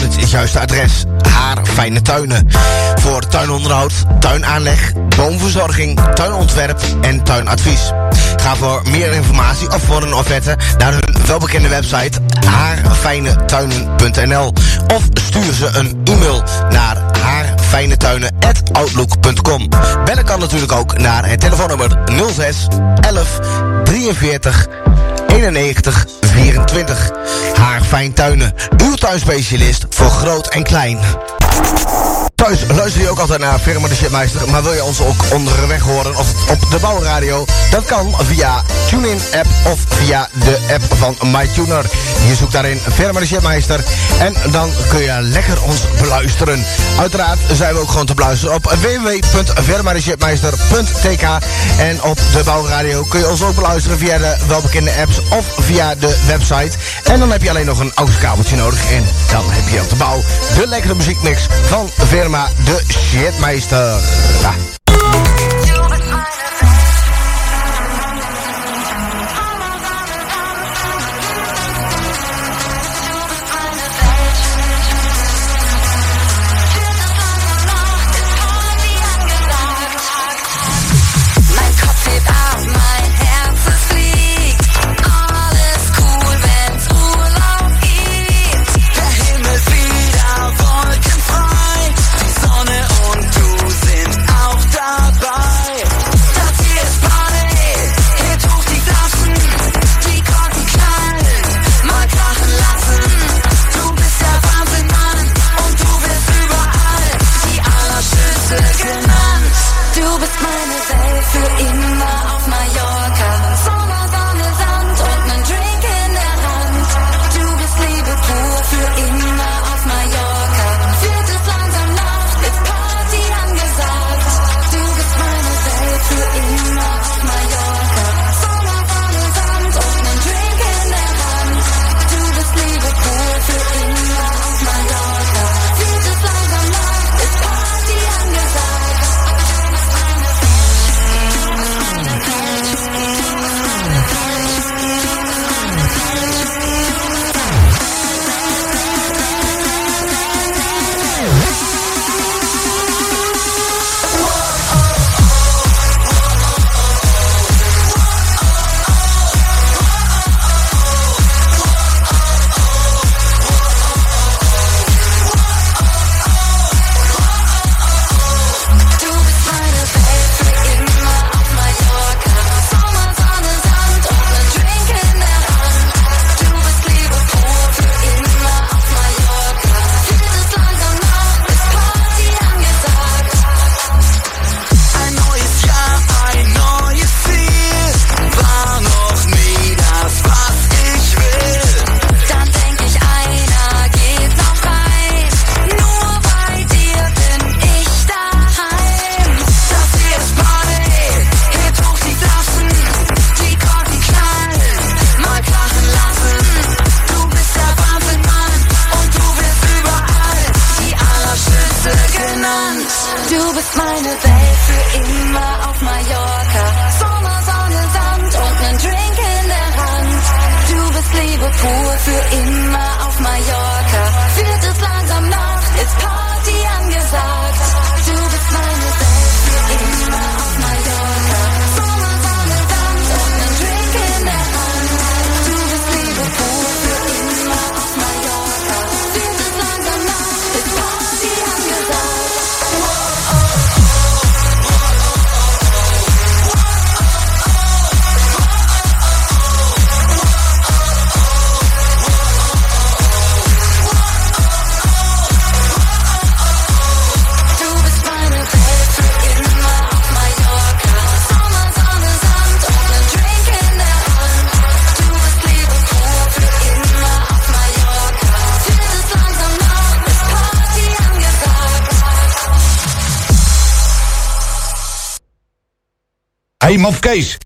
het juiste adres. Haar Fijne Tuinen. Voor tuinonderhoud, tuinaanleg, boomverzorging, tuinontwerp en tuinadvies. Ga voor meer informatie of voor een offerte naar hun welbekende website haarfijnetuinen.nl of stuur ze een e-mail naar haarfijnetuinen.outlook.com. Bellen kan natuurlijk ook naar het telefoonnummer 06 11 43 91 24. haarfijn Fijntuinen, uw tuinspecialist voor groot en klein. Thuis luister je ook altijd naar Firma de Maar wil je ons ook onderweg horen of op de bouwradio? Dat kan via TuneIn app of via de app van MyTuner. Je zoekt daarin Firma de En dan kun je lekker ons beluisteren. Uiteraard zijn we ook gewoon te beluisteren op www.firmadeshipmeister.tk. En op de bouwradio kun je ons ook beluisteren via de welbekende apps of via de website. En dan heb je alleen nog een aux kabeltje nodig. En dan heb je op de bouw de lekkere muziekmix van Firma de Shitmeister. Game of Case.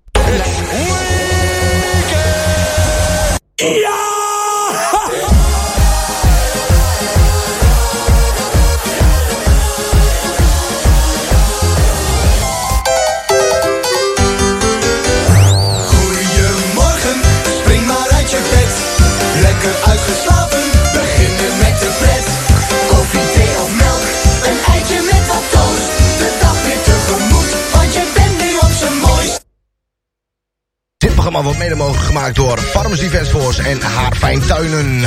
Wordt mede mogelijk gemaakt door Defence Force en haar fijn tuinen.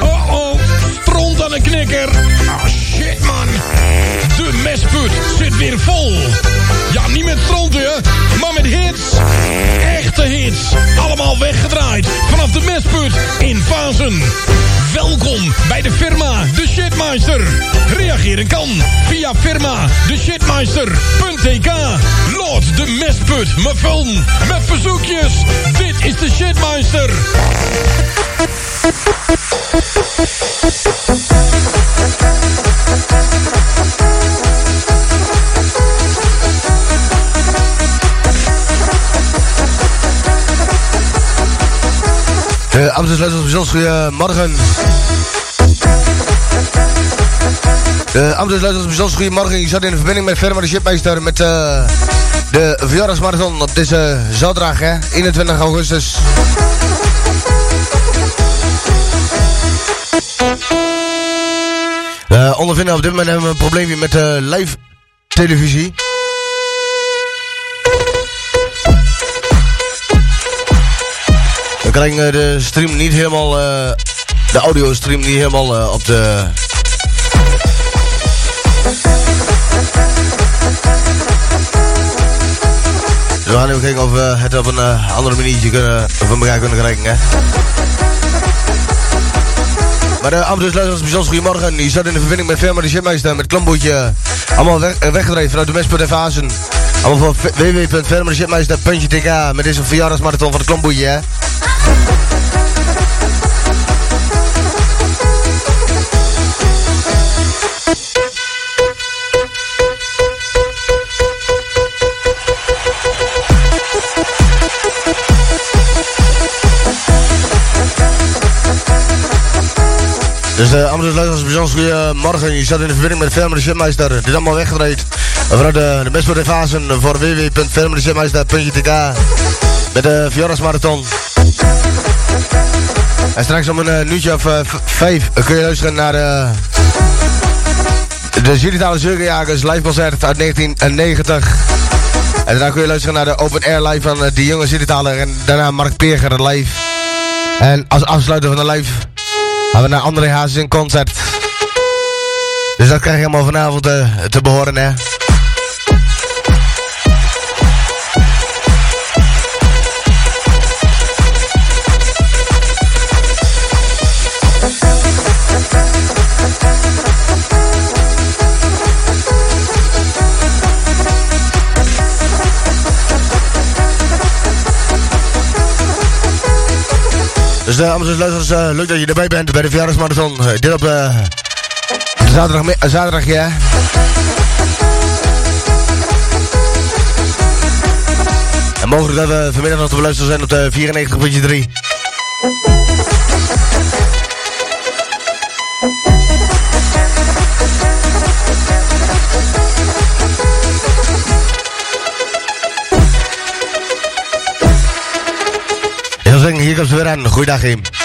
Oh oh, stront aan de knikker. Ah shit man. De mesput zit weer vol. Ja, niet met stronten, hè, maar met hits. Echte hits. Allemaal weggedraaid vanaf de mesput in Fazen. Welkom bij de firma De Shitmeister. Reageren kan via firma de shitmeister.tk. Lord de mestput, mijn film, met verzoekjes. Dit is de Shitmeister. De Amsterdam goedemorgen. De Amsterdam bijzonders goedemorgen. Ik zat in verbinding met Firma de Shipmeester met uh, de verjaardagsmarathon op deze zaterdag, hè, 21 augustus. We ondervinden op dit moment hebben we een probleempje met de live televisie. We krijgen de stream niet helemaal, uh, de audio stream niet helemaal uh, op de... We gaan even kijken of we het op een andere manier kunnen, van elkaar kunnen krijgen, hè. Maar de Amsterdamse luisteraars, bijzonder goedemorgen. Je staat in de verbinding met firma de Shipmeister met klamboetje. Allemaal weg, weggedreven vanuit de Fazen. Allemaal van www.firmadeshipmeister.tk met deze verjaardagsmarathon van de klamboetje, hè. Dus de andere luisteraars, bijzonder goedemorgen. Je staat in de verbinding met de Shipmeister. Dit is allemaal weggedraaid. Vanuit de, de beste fasen voor Met de verjaardagsmarathon. En straks om een uh, of uh, vijf kun je luisteren naar uh, de digitale Zurgenjagers live concert uit 1990. En daarna kun je luisteren naar de open air live van uh, die jonge Zilitaler en daarna Mark Peerger live. En als afsluiter van de live gaan we naar André Hazes in concert. Dus dat krijg je allemaal vanavond uh, te behoren, hè. Dus uh, dames en luisteraars, uh, leuk dat je erbij bent bij de verjaardagsmarathon. Uh, dit op zaterdag, zaterdag, ja. En mogelijk dat we vanmiddag nog te beluisteren zijn op de 94.3. Goeiedag, Im.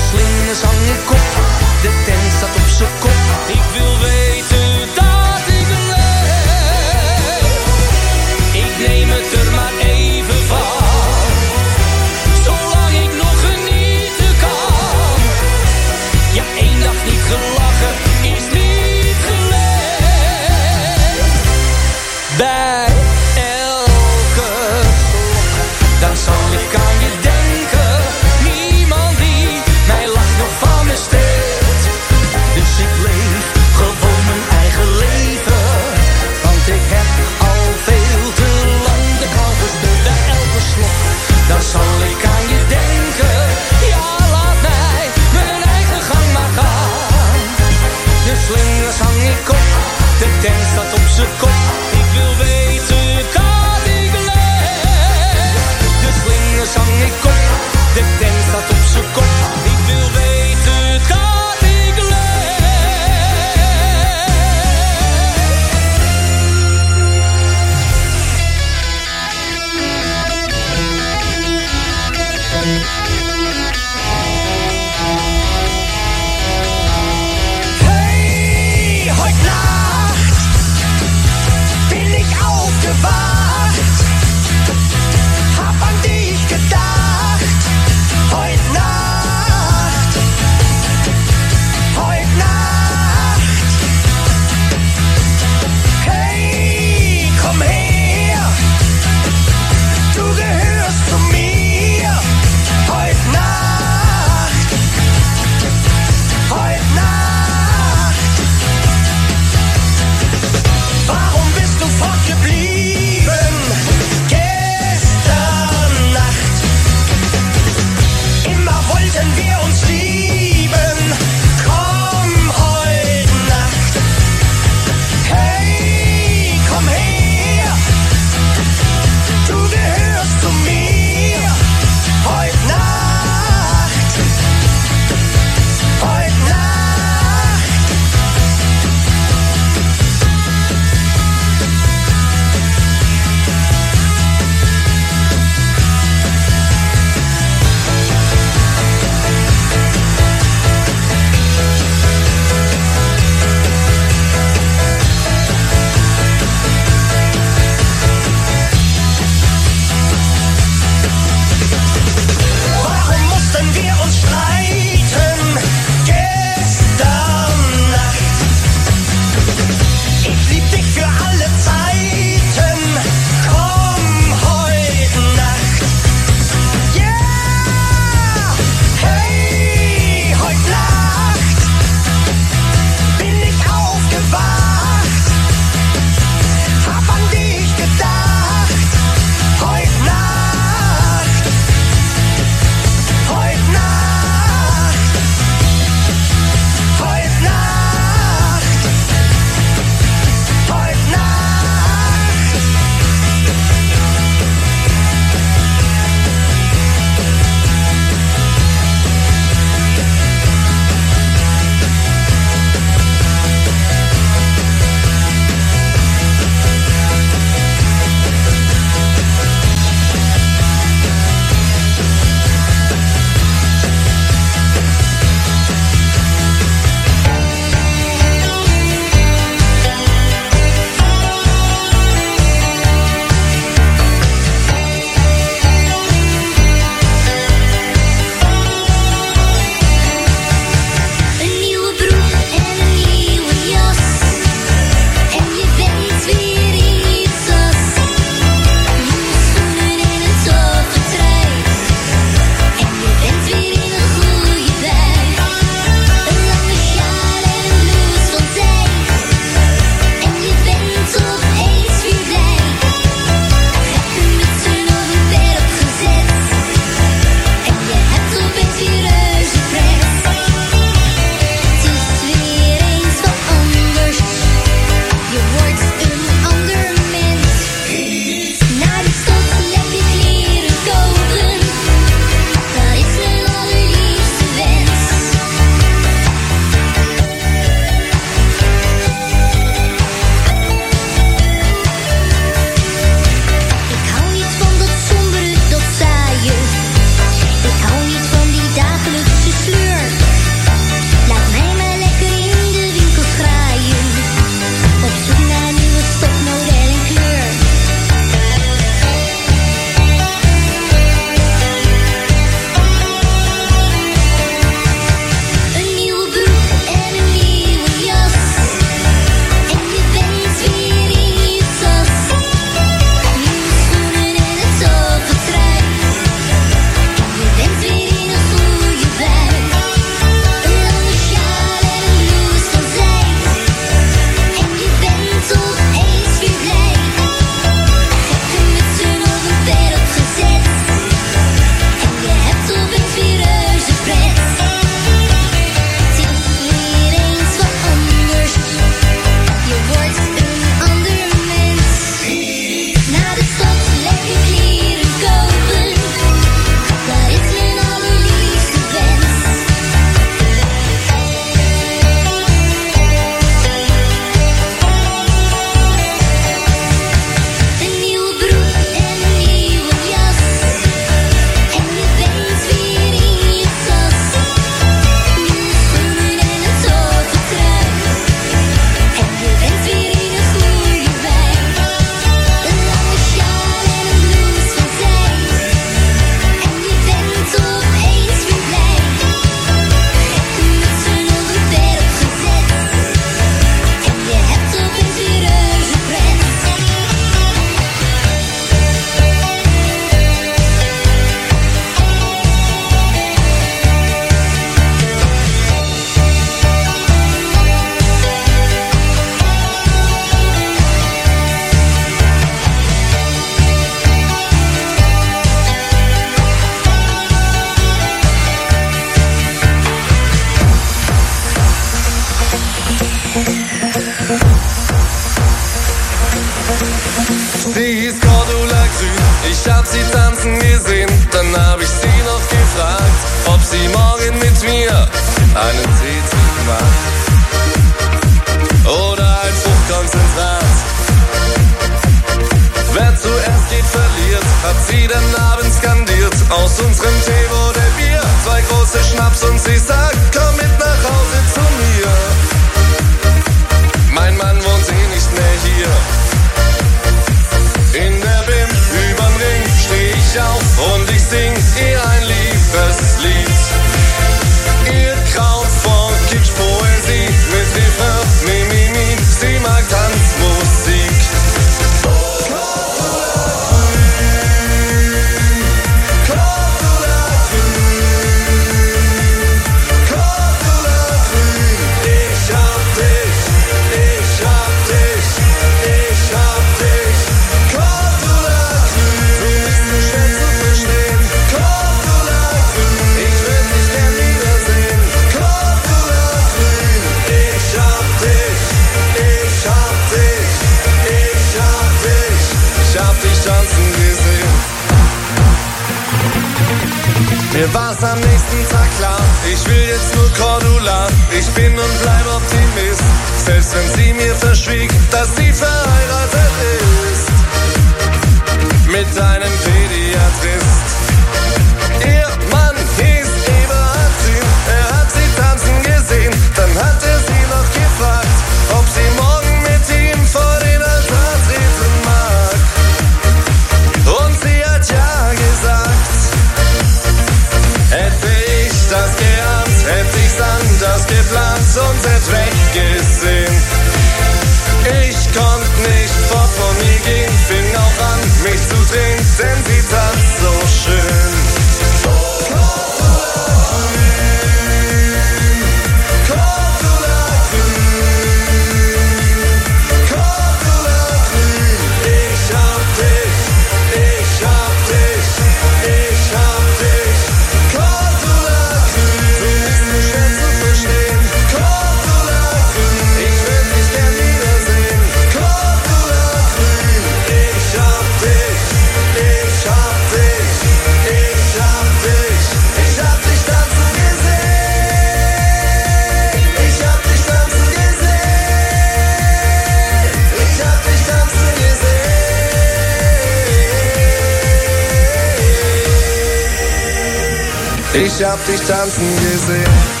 Ich hab dich tanzen gesehen.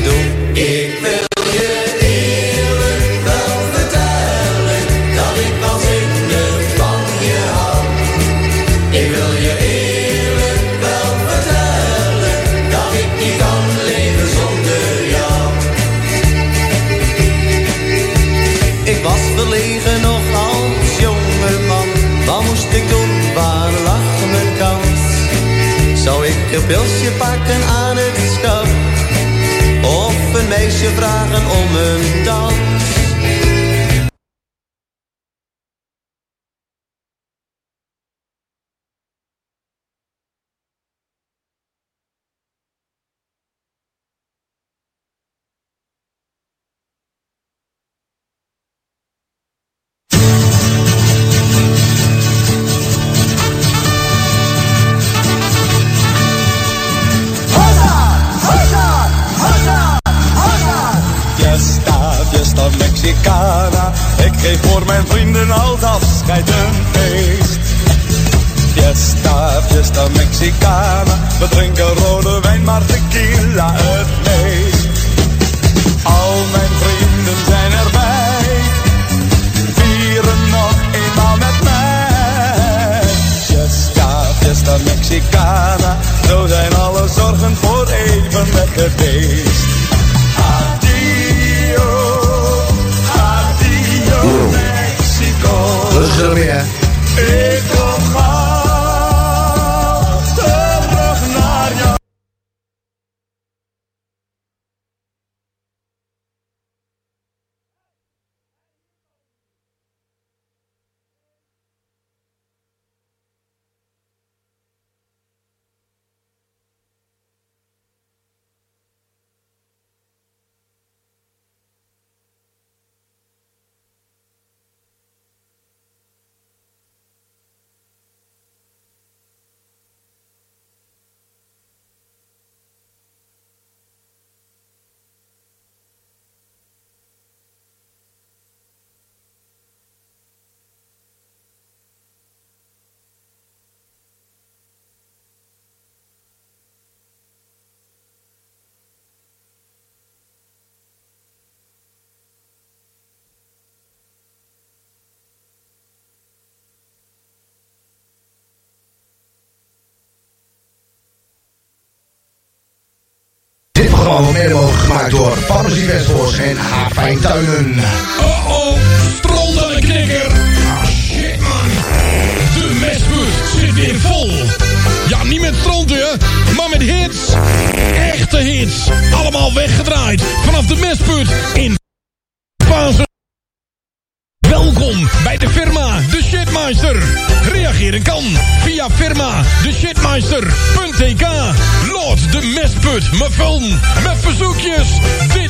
dedo geef voor mijn vrienden al afscheid een feest. Fiesta, fiesta mexicana. We drinken rode wijn, maar tequila het meest. Al mijn vrienden zijn erbij. Vieren nog eenmaal met mij. Fiesta, fiesta mexicana. Zo zijn alle zorgen voor even weg Juramié. Programma wordt gemaakt door Pharmacie Westvoors en Haarfijn Tuinen. Oh oh, stront de knikker. Ah shit man. De mestput zit weer vol. Ja, niet met stronten, maar met hits. Echte hits. Allemaal weggedraaid vanaf de mestput in Pasen. Welkom bij de firma De Shitmeister. Reageren kan via firma de shitmeister.tk. Lord de Mestput, mijn film, met verzoekjes.